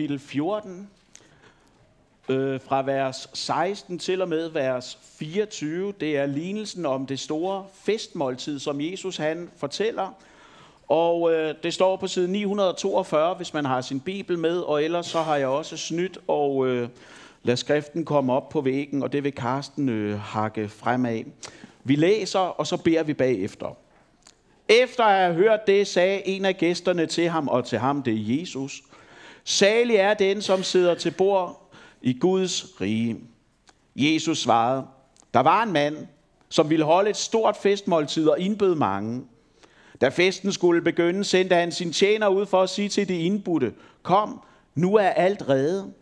kapitel 14, øh, fra vers 16 til og med vers 24. Det er lignelsen om det store festmåltid, som Jesus han fortæller. Og øh, det står på side 942, hvis man har sin bibel med, og ellers så har jeg også snydt og øh, lad skriften komme op på væggen, og det vil Karsten øh, hakke fremad. Vi læser, og så beder vi bagefter. Efter at have hørt det, sagde en af gæsterne til ham, og til ham det er Jesus, Salig er den, som sidder til bord i Guds rige. Jesus svarede, der var en mand, som ville holde et stort festmåltid og indbød mange. Da festen skulle begynde, sendte han sin tjener ud for at sige til de indbudte, kom, nu er alt reddet.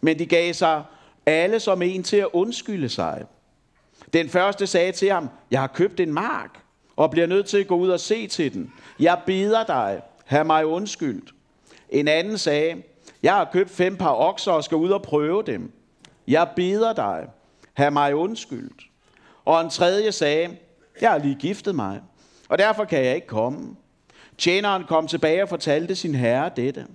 Men de gav sig alle som en til at undskylde sig. Den første sagde til ham, jeg har købt en mark, og bliver nødt til at gå ud og se til den. Jeg beder dig, have mig undskyldt. En anden sagde, jeg har købt fem par okser og skal ud og prøve dem. Jeg beder dig, have mig undskyldt. Og en tredje sagde, jeg har lige giftet mig, og derfor kan jeg ikke komme. Tjeneren kom tilbage og fortalte sin herre dette.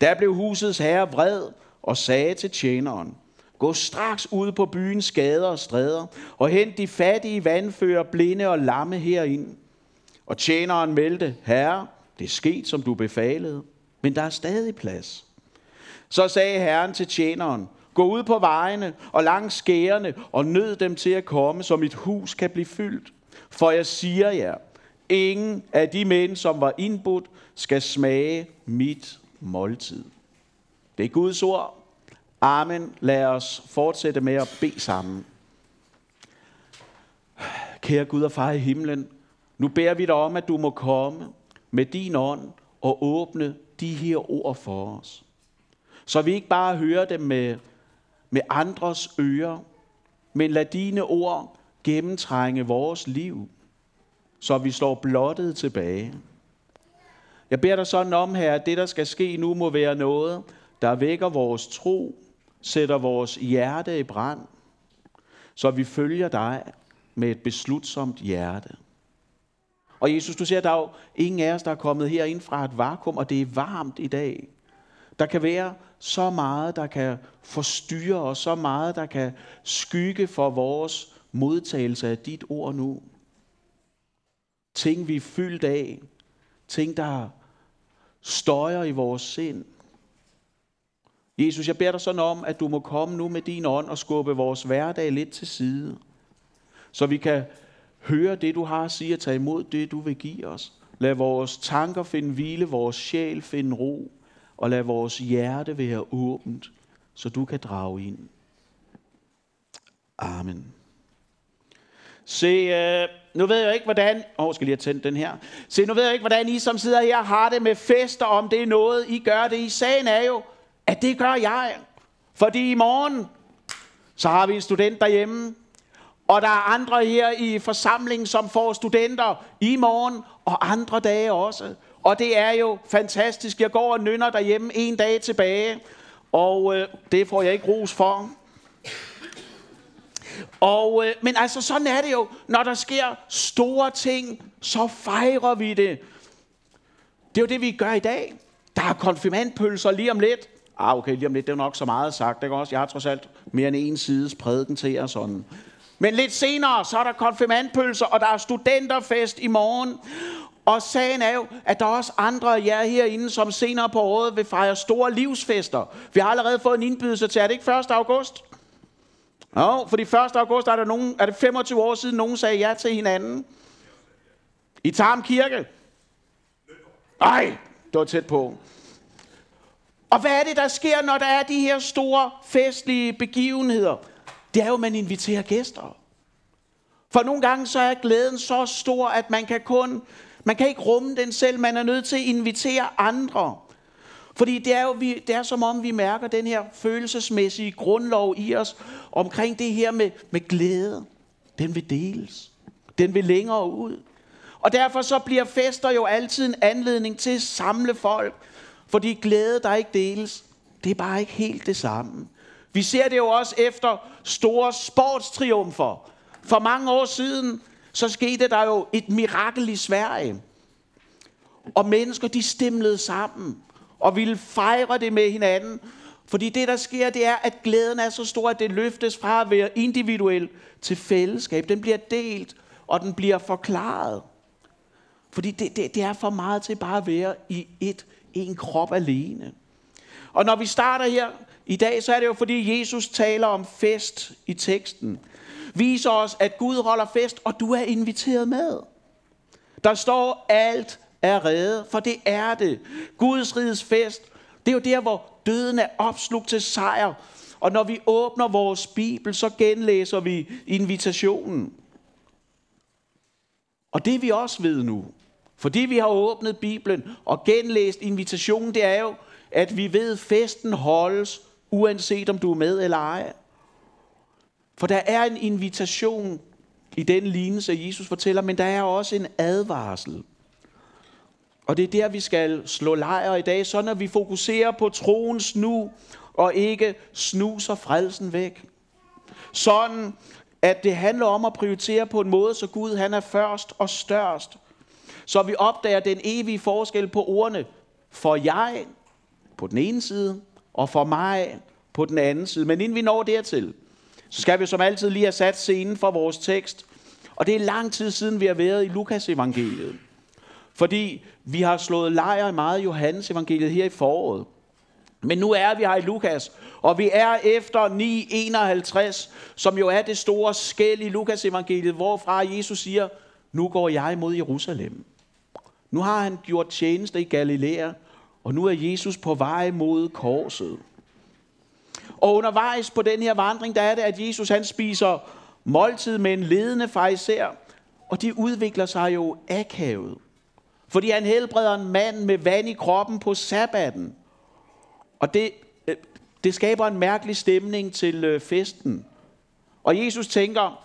Der blev husets herre vred og sagde til tjeneren, Gå straks ud på byens gader og stræder, og hent de fattige vandfører, blinde og lamme herind. Og tjeneren meldte, Herre, det er sket, som du befalede, men der er stadig plads. Så sagde Herren til tjeneren, Gå ud på vejene og langs skærene og nød dem til at komme, så mit hus kan blive fyldt. For jeg siger jer, ingen af de mænd, som var indbudt, skal smage mit måltid. Det er Guds ord. Amen. Lad os fortsætte med at bede sammen. Kære Gud og far i himlen, nu beder vi dig om, at du må komme med din ånd og åbne de her ord for os. Så vi ikke bare hører dem med, med andres ører, men lad dine ord gennemtrænge vores liv, så vi står blottet tilbage. Jeg beder dig sådan om her, at det, der skal ske nu, må være noget, der vækker vores tro, sætter vores hjerte i brand, så vi følger dig med et beslutsomt hjerte. Og Jesus, du ser, der er jo ingen af os, der er kommet herind fra et vakuum, og det er varmt i dag. Der kan være så meget, der kan forstyrre os, så meget, der kan skygge for vores modtagelse af dit ord nu. Ting, vi er fyldt af. Ting, der støjer i vores sind. Jesus, jeg beder dig sådan om, at du må komme nu med din ånd og skubbe vores hverdag lidt til side. Så vi kan høre det, du har at sige, og tage imod det, du vil give os. Lad vores tanker finde hvile, vores sjæl finde ro, og lad vores hjerte være åbent, så du kan drage ind. Amen. Se, øh, nu ved jeg ikke, hvordan... Åh, oh, skal lige have tændt den her. Se, nu ved jeg ikke, hvordan I som sidder her har det med fester, om det er noget, I gør det. I sagen er jo, at det gør jeg. Fordi i morgen, så har vi en student derhjemme, og der er andre her i forsamlingen, som får studenter i morgen og andre dage også. Og det er jo fantastisk. Jeg går og nynner derhjemme en dag tilbage, og øh, det får jeg ikke ros for. Og, øh, men altså, sådan er det jo. Når der sker store ting, så fejrer vi det. Det er jo det, vi gør i dag. Der er konfirmandpølser lige om lidt. Ah, okay, lige om lidt, det er nok så meget sagt. Det også. Jeg har trods alt mere end en sides prædiken til jer sådan. Men lidt senere, så er der konfirmandpølser, og der er studenterfest i morgen. Og sagen er jo, at der er også andre af jer herinde, som senere på året vil fejre store livsfester. Vi har allerede fået en indbydelse til, er det ikke 1. august? Jo, for fordi 1. august er, der nogen, er det 25 år siden, nogen sagde ja til hinanden. I Tarm Kirke. Nej, det var tæt på. Og hvad er det, der sker, når der er de her store festlige begivenheder? Det er jo, at man inviterer gæster. For nogle gange så er glæden så stor, at man kan kun, man kan ikke rumme den selv. Man er nødt til at invitere andre. Fordi det er jo vi, det er som om, vi mærker den her følelsesmæssige grundlov i os omkring det her med, med glæde. Den vil deles. Den vil længere ud. Og derfor så bliver fester jo altid en anledning til at samle folk. Fordi glæde, der ikke deles, det er bare ikke helt det samme. Vi ser det jo også efter store sportstriumfer. For mange år siden, så skete der jo et mirakel i Sverige. Og mennesker, de stemlede sammen og ville fejre det med hinanden. Fordi det, der sker, det er, at glæden er så stor, at det løftes fra at være individuel til fællesskab. Den bliver delt, og den bliver forklaret. Fordi det, det, det er for meget til bare at være i et, en krop alene. Og når vi starter her i dag, så er det jo fordi Jesus taler om fest i teksten. Viser os, at Gud holder fest, og du er inviteret med. Der står, alt er reddet, for det er det. Guds rides fest, det er jo der, hvor døden er opslugt til sejr. Og når vi åbner vores Bibel, så genlæser vi invitationen. Og det vi også ved nu, fordi vi har åbnet Bibelen og genlæst invitationen, det er jo, at vi ved, at festen holdes, uanset om du er med eller ej. For der er en invitation i den lignelse, Jesus fortæller, men der er også en advarsel. Og det er der, vi skal slå lejr i dag, så når vi fokuserer på troens nu, og ikke snuser frelsen væk. Sådan, at det handler om at prioritere på en måde, så Gud han er først og størst. Så vi opdager den evige forskel på ordene for jeg på den ene side, og for mig på den anden side. Men inden vi når dertil, så skal vi som altid lige have sat scenen for vores tekst. Og det er lang tid siden, vi har været i Lukas evangeliet. Fordi vi har slået lejr i meget Johannes evangeliet her i foråret. Men nu er vi her i Lukas, og vi er efter 9.51, som jo er det store skæld i Lukas evangeliet, hvorfra Jesus siger, nu går jeg mod Jerusalem. Nu har han gjort tjeneste i Galilea, og nu er Jesus på vej mod korset. Og undervejs på den her vandring, der er det, at Jesus han spiser måltid med en ledende fariser, og det udvikler sig jo akavet. Fordi han helbreder en mand med vand i kroppen på sabbaten. Og det, øh, det skaber en mærkelig stemning til øh, festen. Og Jesus tænker,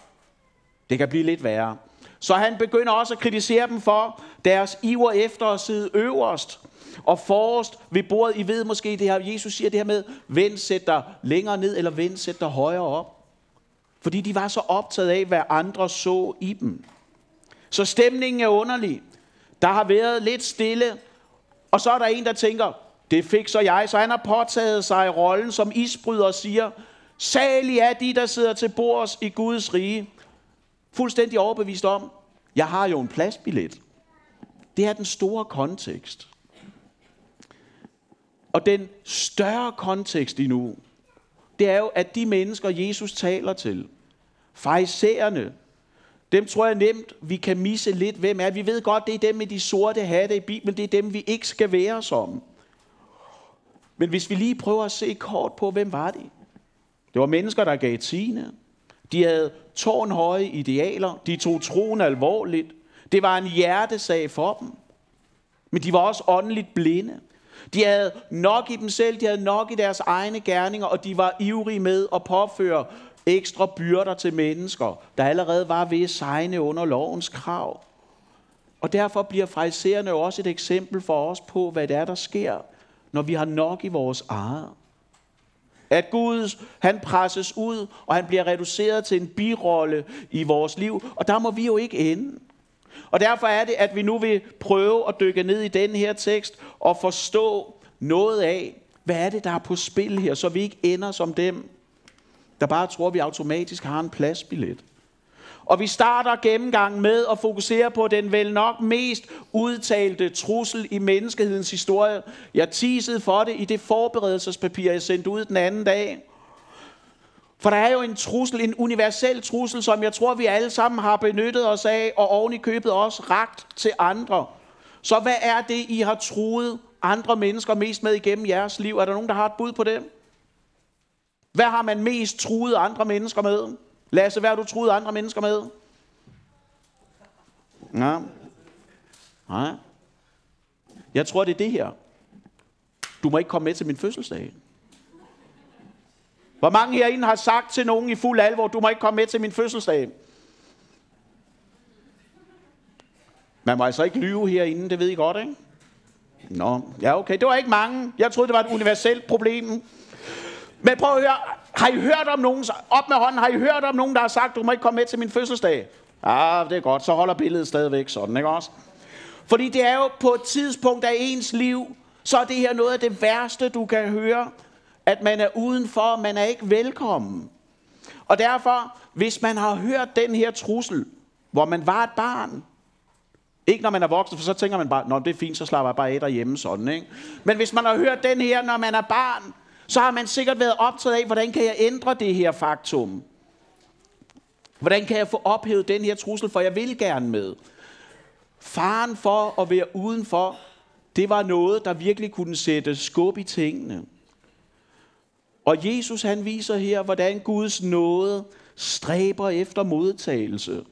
det kan blive lidt værre. Så han begynder også at kritisere dem for deres iver efter at sidde øverst og forrest ved bordet. I ved måske det her, Jesus siger det her med, vend sæt dig længere ned, eller vend sæt dig højere op. Fordi de var så optaget af, hvad andre så i dem. Så stemningen er underlig. Der har været lidt stille, og så er der en, der tænker, det fik så jeg. Så han har påtaget sig rollen som isbryder og siger, salig er de, der sidder til bords i Guds rige. Fuldstændig overbevist om, jeg har jo en pladsbillet. Det er den store kontekst. Og den større kontekst i nu, det er jo, at de mennesker, Jesus taler til, farisæerne, dem tror jeg nemt, vi kan misse lidt, hvem er. Vi ved godt, det er dem med de sorte hatte i Bibelen, det er dem, vi ikke skal være som. Men hvis vi lige prøver at se kort på, hvem var de? Det var mennesker, der gav tiende. De havde tårnhøje idealer. De tog troen alvorligt. Det var en hjertesag for dem. Men de var også åndeligt blinde. De havde nok i dem selv, de havde nok i deres egne gerninger, og de var ivrige med at påføre ekstra byrder til mennesker, der allerede var ved at sejne under lovens krav. Og derfor bliver fraisererne også et eksempel for os på, hvad det er, der sker, når vi har nok i vores eget. At Gud, han presses ud, og han bliver reduceret til en birolle i vores liv, og der må vi jo ikke ende. Og derfor er det, at vi nu vil prøve at dykke ned i den her tekst og forstå noget af, hvad er det, der er på spil her, så vi ikke ender som dem, der bare tror, at vi automatisk har en pladsbillet. Og vi starter gennemgangen med at fokusere på den vel nok mest udtalte trussel i menneskehedens historie. Jeg teasede for det i det forberedelsespapir, jeg sendte ud den anden dag. For der er jo en trussel, en universel trussel, som jeg tror, vi alle sammen har benyttet os af, og oven i købet også ragt til andre. Så hvad er det, I har truet andre mennesker mest med igennem jeres liv? Er der nogen, der har et bud på det? Hvad har man mest truet andre mennesker med? Lasse, hvad har du truet andre mennesker med? Ja. Nej. Jeg tror, det er det her. Du må ikke komme med til min fødselsdag. Hvor mange herinde har sagt til nogen i fuld alvor, du må ikke komme med til min fødselsdag? Man må altså ikke lyve herinde, det ved I godt, ikke? Nå, ja okay, det var ikke mange. Jeg troede, det var et universelt problem. Men prøv at høre, har I hørt om nogen, op med hånden, har I hørt om nogen, der har sagt, du må ikke komme med til min fødselsdag? Ja, det er godt, så holder billedet stadigvæk sådan, ikke også? Fordi det er jo på et tidspunkt af ens liv, så er det her noget af det værste, du kan høre, at man er udenfor, man er ikke velkommen. Og derfor, hvis man har hørt den her trussel, hvor man var et barn, ikke når man er voksen, for så tænker man bare, nå det er fint, så slapper jeg bare af derhjemme sådan, ikke? Men hvis man har hørt den her, når man er barn, så har man sikkert været optaget af, hvordan kan jeg ændre det her faktum? Hvordan kan jeg få ophævet den her trussel, for jeg vil gerne med. Faren for at være udenfor, det var noget, der virkelig kunne sætte skub i tingene. Og Jesus han viser her, hvordan Guds nåde stræber efter modtagelse.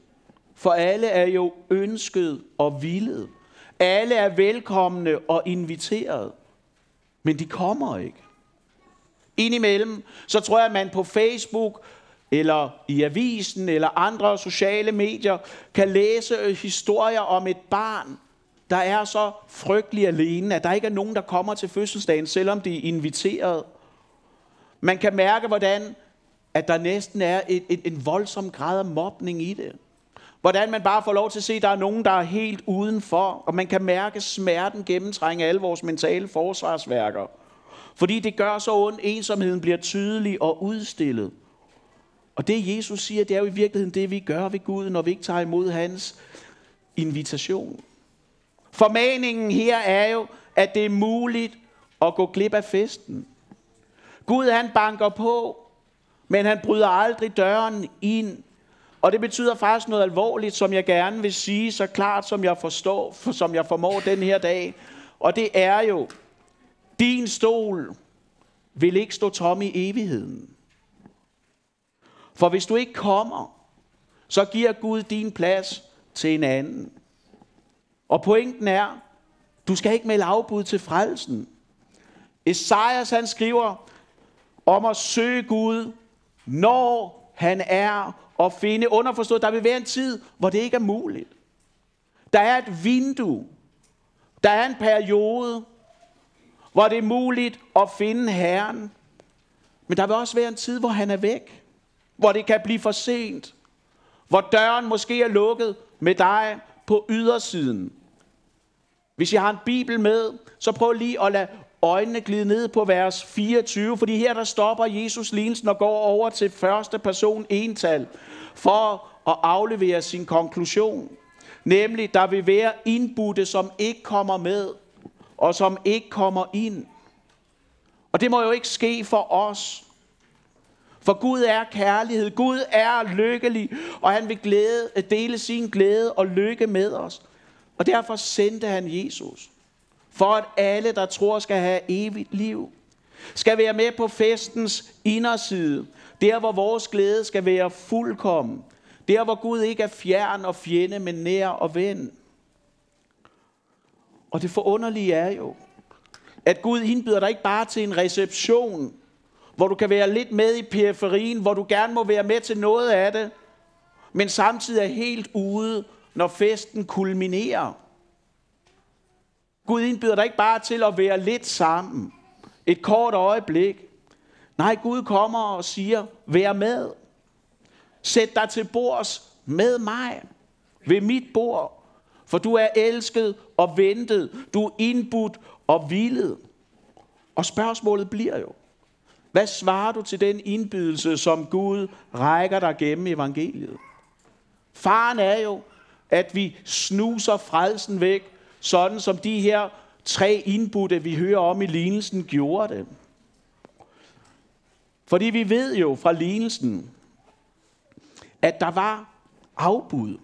For alle er jo ønsket og villet. Alle er velkomne og inviteret. Men de kommer ikke. Indimellem, så tror jeg, at man på Facebook eller i avisen eller andre sociale medier kan læse historier om et barn, der er så frygtelig alene, at der ikke er nogen, der kommer til fødselsdagen, selvom de er inviteret. Man kan mærke, hvordan at der næsten er et, et, en voldsom grad af mobning i det. Hvordan man bare får lov til at se, at der er nogen, der er helt udenfor, og man kan mærke smerten gennemtrænge alle vores mentale forsvarsværker. Fordi det gør så ondt, ensomheden bliver tydelig og udstillet. Og det Jesus siger, det er jo i virkeligheden det, vi gør ved Gud, når vi ikke tager imod hans invitation. Formaningen her er jo, at det er muligt at gå glip af festen. Gud han banker på, men han bryder aldrig døren ind. Og det betyder faktisk noget alvorligt, som jeg gerne vil sige, så klart som jeg forstår, for som jeg formår den her dag. Og det er jo, din stol vil ikke stå tom i evigheden. For hvis du ikke kommer, så giver Gud din plads til en anden. Og pointen er, du skal ikke melde afbud til frelsen. Esajas han skriver om at søge Gud, når han er, og finde underforstået, der vil være en tid, hvor det ikke er muligt. Der er et vindue. Der er en periode, hvor det er muligt at finde Herren. Men der vil også være en tid, hvor han er væk. Hvor det kan blive for sent. Hvor døren måske er lukket med dig på ydersiden. Hvis jeg har en bibel med, så prøv lige at lade øjnene glide ned på vers 24, fordi her der stopper Jesus lignelsen og går over til første person ental for at aflevere sin konklusion. Nemlig, der vil være indbudte, som ikke kommer med, og som ikke kommer ind. Og det må jo ikke ske for os. For Gud er kærlighed, Gud er lykkelig, og han vil glæde, dele sin glæde og lykke med os. Og derfor sendte han Jesus. For at alle, der tror, skal have evigt liv. Skal være med på festens inderside. Der, hvor vores glæde skal være fuldkommen. Der, hvor Gud ikke er fjern og fjende, men nær og ven. Og det forunderlige er jo, at Gud indbyder dig ikke bare til en reception, hvor du kan være lidt med i periferien, hvor du gerne må være med til noget af det, men samtidig er helt ude, når festen kulminerer. Gud indbyder dig ikke bare til at være lidt sammen, et kort øjeblik. Nej, Gud kommer og siger, vær med. Sæt dig til bords med mig, ved mit bord. For du er elsket og ventet. Du er indbudt og hvilet. Og spørgsmålet bliver jo, hvad svarer du til den indbydelse, som Gud rækker dig gennem evangeliet? Faren er jo, at vi snuser frelsen væk, sådan som de her tre indbudte, vi hører om i lignelsen, gjorde det. Fordi vi ved jo fra lignelsen, at der var afbud.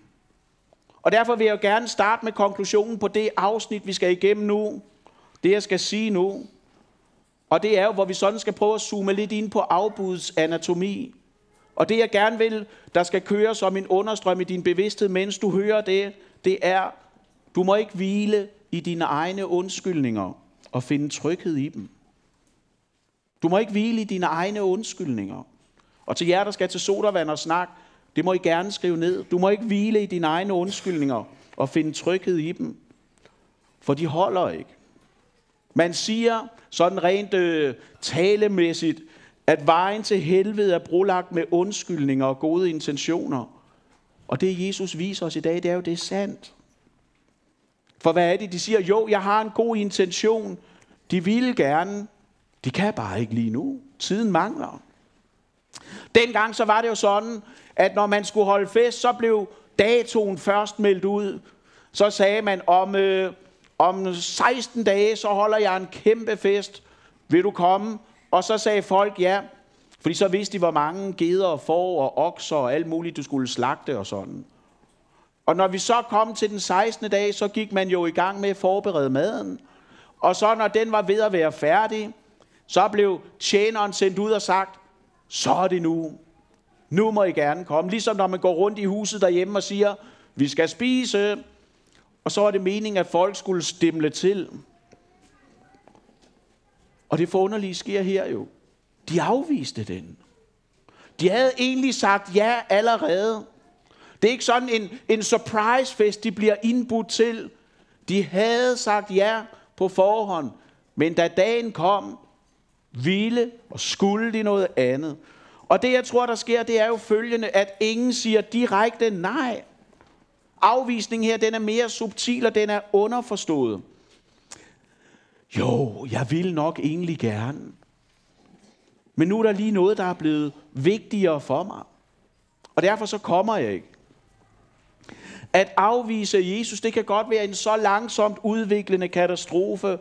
Og derfor vil jeg jo gerne starte med konklusionen på det afsnit, vi skal igennem nu. Det, jeg skal sige nu. Og det er jo, hvor vi sådan skal prøve at zoome lidt ind på afbuds anatomi. Og det, jeg gerne vil, der skal køre som en understrøm i din bevidsthed, mens du hører det, det er, du må ikke hvile i dine egne undskyldninger og finde tryghed i dem. Du må ikke hvile i dine egne undskyldninger. Og til jer, der skal til sodavand og snak, det må I gerne skrive ned. Du må ikke hvile i dine egne undskyldninger og finde tryghed i dem. For de holder ikke. Man siger sådan rent øh, talemæssigt, at vejen til helvede er brolagt med undskyldninger og gode intentioner. Og det Jesus viser os i dag, det er jo, det er sandt. For hvad er det, de siger? Jo, jeg har en god intention, De ville gerne. De kan bare ikke lige nu. Tiden mangler. Dengang så var det jo sådan, at når man skulle holde fest, så blev datoen først meldt ud. Så sagde man, om, øh, om 16 dage, så holder jeg en kæmpe fest. Vil du komme? Og så sagde folk ja. Fordi så vidste de, hvor mange geder og får og okser og alt muligt, du skulle slagte og sådan. Og når vi så kom til den 16. dag, så gik man jo i gang med at forberede maden. Og så når den var ved at være færdig, så blev tjeneren sendt ud og sagt, så er det nu. Nu må I gerne komme. Ligesom når man går rundt i huset derhjemme og siger, vi skal spise. Og så er det meningen, at folk skulle stemme til. Og det forunderlige sker her jo. De afviste den. De havde egentlig sagt ja allerede. Det er ikke sådan en, en surprise fest, de bliver indbudt til. De havde sagt ja på forhånd. Men da dagen kom, ville og skulle de noget andet. Og det jeg tror, der sker, det er jo følgende, at ingen siger direkte nej. Afvisningen her, den er mere subtil, og den er underforstået. Jo, jeg vil nok egentlig gerne. Men nu er der lige noget, der er blevet vigtigere for mig. Og derfor så kommer jeg ikke. At afvise Jesus, det kan godt være en så langsomt udviklende katastrofe,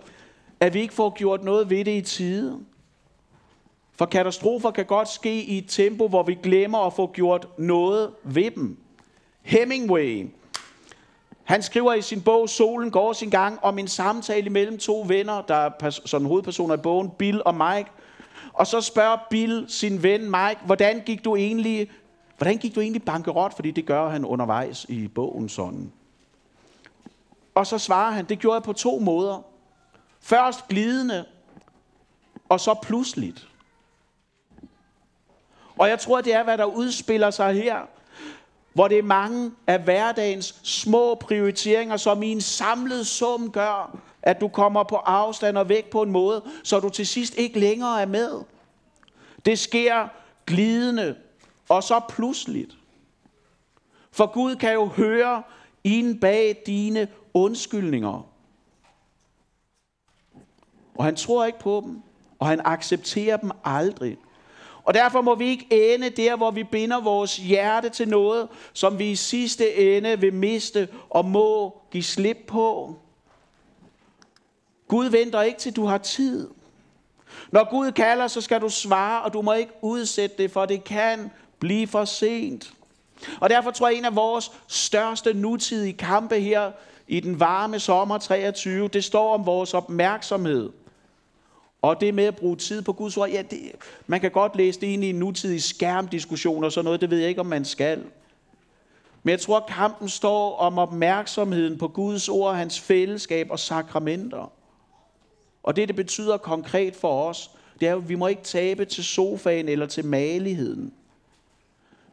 at vi ikke får gjort noget ved det i tide. For katastrofer kan godt ske i et tempo, hvor vi glemmer at få gjort noget ved dem. Hemingway, han skriver i sin bog Solen går sin gang om en samtale mellem to venner, der er sådan hovedpersoner i bogen, Bill og Mike. Og så spørger Bill sin ven Mike, hvordan gik du egentlig, hvordan gik du egentlig bankerot? Fordi det gør han undervejs i bogen sådan. Og så svarer han, det gjorde jeg på to måder. Først glidende, og så pludseligt. Og jeg tror, det er, hvad der udspiller sig her. Hvor det er mange af hverdagens små prioriteringer, som i en samlet sum gør, at du kommer på afstand og væk på en måde, så du til sidst ikke længere er med. Det sker glidende og så pludseligt. For Gud kan jo høre ind bag dine undskyldninger. Og han tror ikke på dem, og han accepterer dem aldrig. Og derfor må vi ikke ende der, hvor vi binder vores hjerte til noget, som vi i sidste ende vil miste og må give slip på. Gud venter ikke til du har tid. Når Gud kalder, så skal du svare, og du må ikke udsætte det, for det kan blive for sent. Og derfor tror jeg, en af vores største nutidige kampe her i den varme sommer 23, det står om vores opmærksomhed. Og det med at bruge tid på Guds ord, ja, det, man kan godt læse det ind i en nutidig skærmdiskussion og sådan noget, det ved jeg ikke, om man skal. Men jeg tror, kampen står om opmærksomheden på Guds ord, hans fællesskab og sakramenter. Og det, det betyder konkret for os, det er at vi må ikke tabe til sofaen eller til maligheden.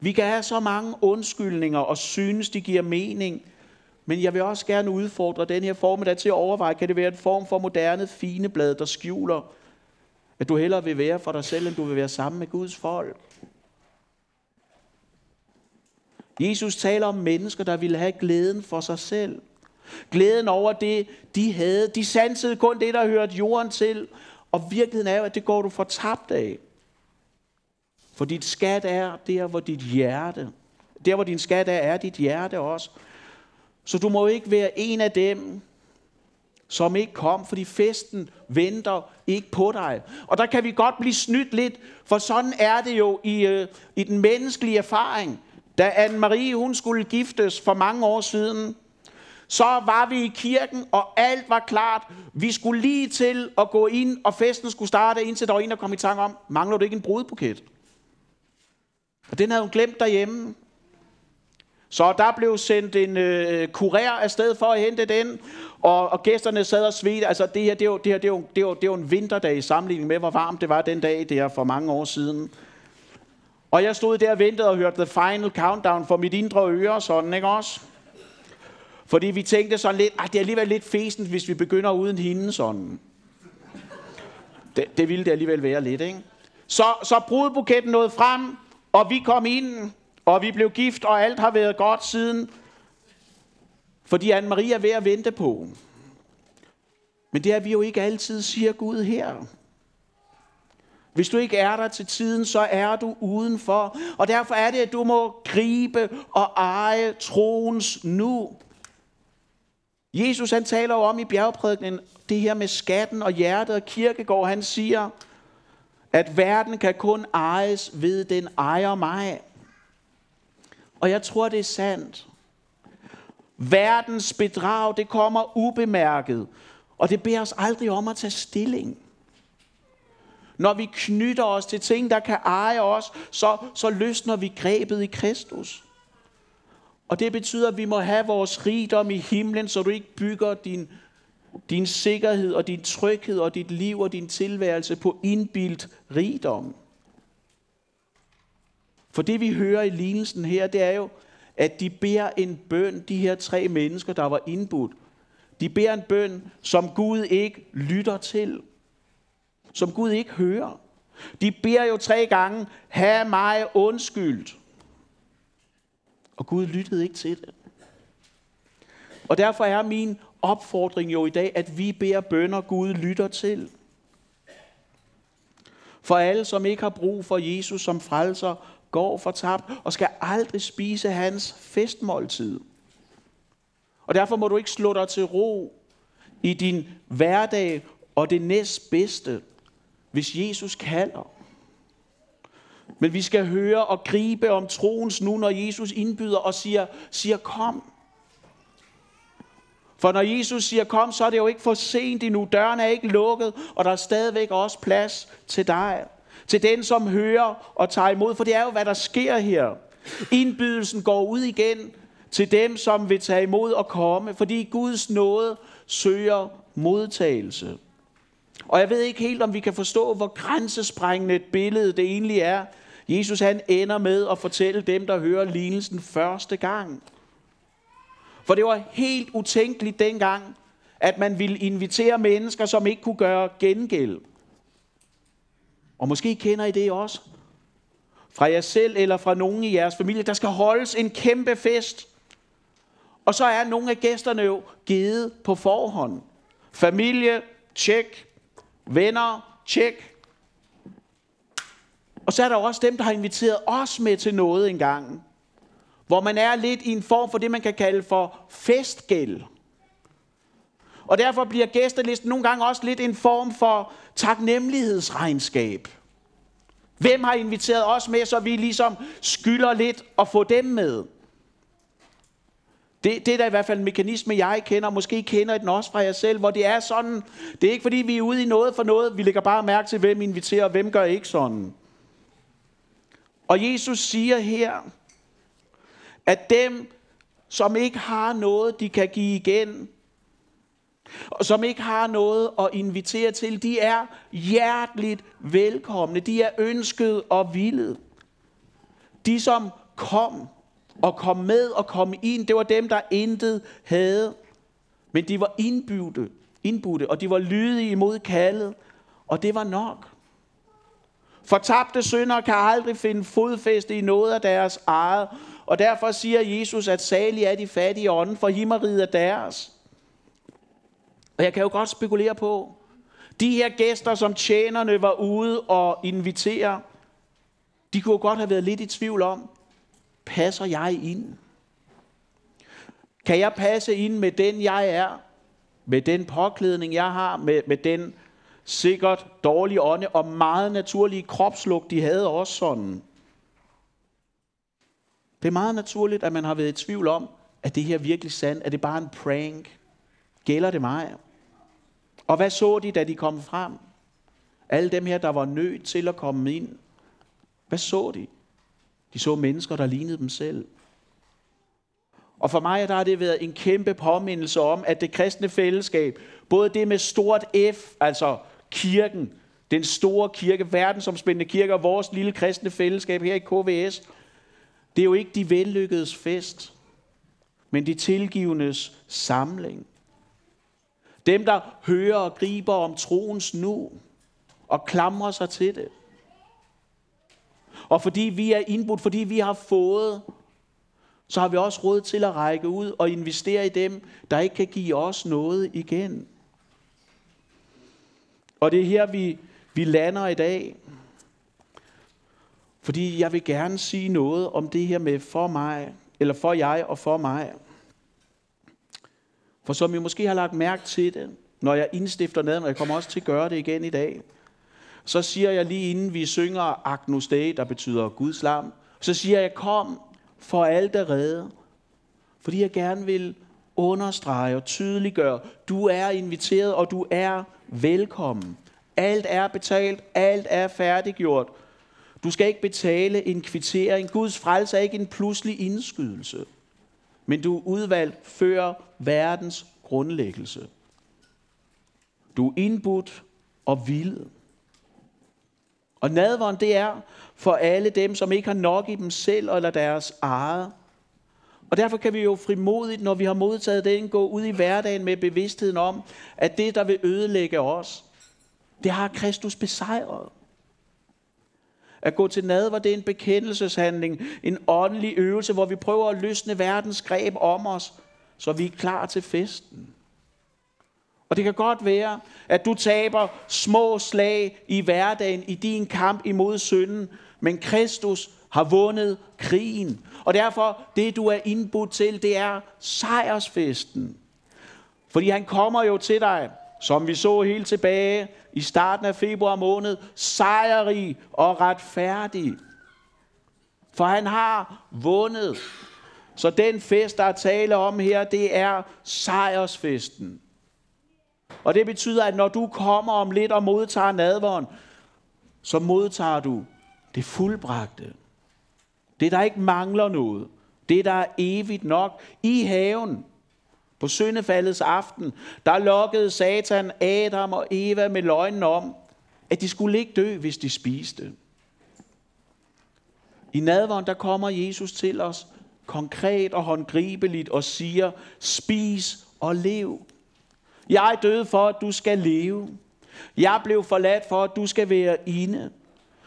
Vi kan have så mange undskyldninger og synes, de giver mening, men jeg vil også gerne udfordre den her formiddag til at overveje, kan det være en form for moderne fine blad, der skjuler at du hellere vil være for dig selv, end du vil være sammen med Guds folk. Jesus taler om mennesker, der ville have glæden for sig selv. Glæden over det, de havde. De sansede kun det, der hørte jorden til. Og virkeligheden er jo, at det går du fortabt af. For dit skat er der, hvor dit hjerte. Der, hvor din skat er, er dit hjerte også. Så du må ikke være en af dem, som ikke kom, fordi festen venter ikke på dig. Og der kan vi godt blive snydt lidt, for sådan er det jo i, øh, i den menneskelige erfaring. Da Anne-Marie hun skulle giftes for mange år siden, så var vi i kirken, og alt var klart. Vi skulle lige til at gå ind, og festen skulle starte, indtil der var en, der kom i tanke om, mangler du ikke en brudbuket? Og den havde hun glemt derhjemme. Så der blev sendt en øh, kurér afsted for at hente den, og, og gæsterne sad og svedte. Altså det her, det var, det, her det, var, det, var, det var en vinterdag i sammenligning med, hvor varmt det var den dag der for mange år siden. Og jeg stod der og ventede og hørte The Final Countdown for mit indre øre, sådan ikke også? Fordi vi tænkte sådan lidt, at det er alligevel lidt fesen, hvis vi begynder uden hende sådan. Det, det ville det alligevel være lidt, ikke? Så, så brudbuketten nåede frem, og vi kom ind, og vi blev gift, og alt har været godt siden. Fordi Anne-Marie er ved at vente på. Men det er vi jo ikke altid, siger Gud her. Hvis du ikke er der til tiden, så er du udenfor. Og derfor er det, at du må gribe og eje troens nu. Jesus han taler jo om i bjergprædikenen det her med skatten og hjertet og kirkegård. Han siger, at verden kan kun ejes ved den ejer mig. Og jeg tror, det er sandt. Verdens bedrag, det kommer ubemærket. Og det beder os aldrig om at tage stilling. Når vi knytter os til ting, der kan eje os, så, så løsner vi grebet i Kristus. Og det betyder, at vi må have vores rigdom i himlen, så du ikke bygger din, din sikkerhed og din tryghed og dit liv og din tilværelse på indbildt rigdom. For det vi hører i lignelsen her, det er jo, at de beder en bøn, de her tre mennesker, der var indbudt. De beder en bøn, som Gud ikke lytter til. Som Gud ikke hører. De beder jo tre gange, have mig undskyldt. Og Gud lyttede ikke til det. Og derfor er min opfordring jo i dag, at vi beder bønder, Gud lytter til. For alle, som ikke har brug for Jesus som frelser, går fortabt og skal aldrig spise hans festmåltid. Og derfor må du ikke slå dig til ro i din hverdag og det næstbedste, hvis Jesus kalder. Men vi skal høre og gribe om troens nu, når Jesus indbyder og siger, siger kom. For når Jesus siger kom, så er det jo ikke for sent endnu. Døren er ikke lukket, og der er stadigvæk også plads til dig. Til den, som hører og tager imod. For det er jo, hvad der sker her. Indbydelsen går ud igen til dem, som vil tage imod og komme. Fordi Guds nåde søger modtagelse. Og jeg ved ikke helt, om vi kan forstå, hvor grænsesprængende et billede det egentlig er. Jesus han ender med at fortælle dem, der hører lignelsen første gang. For det var helt utænkeligt dengang, at man ville invitere mennesker, som ikke kunne gøre gengæld. Og måske kender I det også. Fra jer selv eller fra nogen i jeres familie. Der skal holdes en kæmpe fest. Og så er nogle af gæsterne jo givet på forhånd. Familie, tjek. Venner, tjek. Og så er der også dem, der har inviteret os med til noget engang. Hvor man er lidt i en form for det, man kan kalde for festgæld. Og derfor bliver gæstelisten nogle gange også lidt en form for taknemmelighedsregnskab. Hvem har inviteret os med, så vi ligesom skylder lidt at få dem med? Det, det er da i hvert fald en mekanisme, jeg kender, og måske kender den også fra jer selv, hvor det er sådan, det er ikke fordi, vi er ude i noget for noget, vi lægger bare mærke til, hvem inviterer, og hvem gør ikke sådan. Og Jesus siger her, at dem, som ikke har noget, de kan give igen, og som ikke har noget at invitere til, de er hjerteligt velkomne. De er ønsket og villet. De, som kom og kom med og kom ind, det var dem, der intet havde. Men de var indbudte, indbudte og de var lydige imod kaldet, og det var nok. Fortabte synder kan aldrig finde fodfæste i noget af deres eget, og derfor siger Jesus, at salige er de fattige ånden, for himmeriget er deres. Og jeg kan jo godt spekulere på, de her gæster, som tjenerne var ude og invitere, de kunne godt have været lidt i tvivl om, passer jeg ind? Kan jeg passe ind med den, jeg er? Med den påklædning, jeg har? Med, med den sikkert dårlige ånde og meget naturlige kropslugt, de havde også sådan. Det er meget naturligt, at man har været i tvivl om, at det her virkelig sandt? Er det bare en prank? Gælder det mig? Og hvad så de, da de kom frem? Alle dem her, der var nødt til at komme ind. Hvad så de? De så mennesker, der lignede dem selv. Og for mig der har det været en kæmpe påmindelse om, at det kristne fællesskab, både det med stort F, altså kirken, den store kirke, verdensomspændende kirke og vores lille kristne fællesskab her i KVS, det er jo ikke de vellykkedes fest, men de tilgivendes samling. Dem, der hører og griber om troens nu og klamrer sig til det. Og fordi vi er indbudt, fordi vi har fået, så har vi også råd til at række ud og investere i dem, der ikke kan give os noget igen. Og det er her, vi, vi lander i dag. Fordi jeg vil gerne sige noget om det her med for mig, eller for jeg og for mig. For som I måske har lagt mærke til det, når jeg indstifter ned, og jeg kommer også til at gøre det igen i dag, så siger jeg lige inden vi synger Agnus Dei, der betyder Guds lam, så siger jeg, kom for alt er reddet. Fordi jeg gerne vil understrege og tydeliggøre, du er inviteret, og du er velkommen. Alt er betalt, alt er færdiggjort. Du skal ikke betale en kvittering. Guds frelse er ikke en pludselig indskydelse. Men du er udvalgt før verdens grundlæggelse. Du er indbudt og vildet. Og nadvånd, det er for alle dem, som ikke har nok i dem selv eller deres eget. Og derfor kan vi jo frimodigt, når vi har modtaget den, gå ud i hverdagen med bevidstheden om, at det, der vil ødelægge os, det har Kristus besejret. At gå til nadver, det er en bekendelseshandling, en åndelig øvelse, hvor vi prøver at løsne verdens greb om os, så vi er klar til festen. Og det kan godt være, at du taber små slag i hverdagen i din kamp imod synden, men Kristus har vundet krigen. Og derfor, det du er indbudt til, det er sejrsfesten. Fordi han kommer jo til dig, som vi så helt tilbage i starten af februar måned, sejrig og retfærdig. For han har vundet. Så den fest, der er tale om her, det er sejrsfesten. Og det betyder, at når du kommer om lidt og modtager nadvånd, så modtager du det fuldbragte. Det, der ikke mangler noget. Det, der er evigt nok. I haven, på syndefaldets aften, der lokkede Satan Adam og Eva med løgnen om, at de skulle ikke dø, hvis de spiste. I nadvånd, der kommer Jesus til os konkret og håndgribeligt og siger, spis og lev. Jeg døde for, at du skal leve. Jeg blev forladt for, at du skal være inde.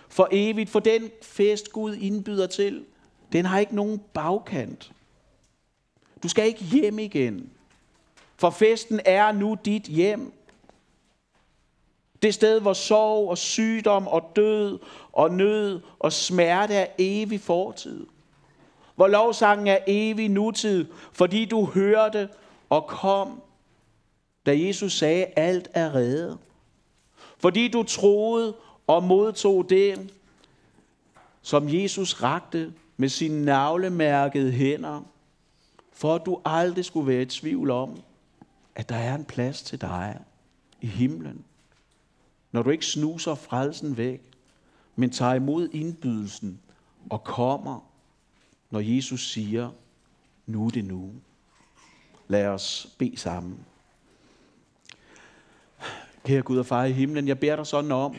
For evigt, for den fest Gud indbyder til, den har ikke nogen bagkant. Du skal ikke hjem igen. For festen er nu dit hjem. Det sted, hvor sorg og sygdom og død og nød og smerte er evig fortid. Hvor lovsangen er evig nutid, fordi du hørte og kom da Jesus sagde, alt er reddet. Fordi du troede og modtog det, som Jesus rakte med sine navlemærkede hænder, for at du aldrig skulle være i tvivl om, at der er en plads til dig i himlen. Når du ikke snuser frelsen væk, men tager imod indbydelsen og kommer, når Jesus siger, nu er det nu. Lad os bede sammen. Kære Gud og far i himlen, jeg beder dig sådan om,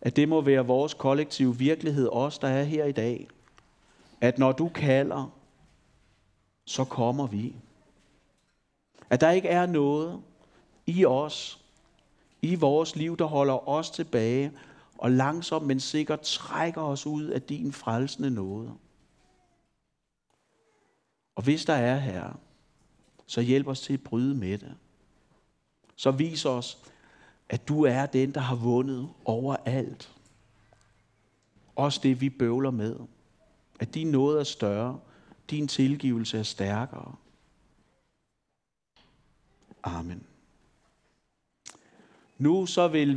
at det må være vores kollektive virkelighed, os der er her i dag. At når du kalder, så kommer vi. At der ikke er noget i os, i vores liv, der holder os tilbage, og langsomt, men sikkert trækker os ud af din frelsende nåde. Og hvis der er her, så hjælp os til at bryde med det. Så vis os, at du er den, der har vundet over alt. Også det, vi bøvler med. At din nåde er større, din tilgivelse er stærkere. Amen. Nu så vil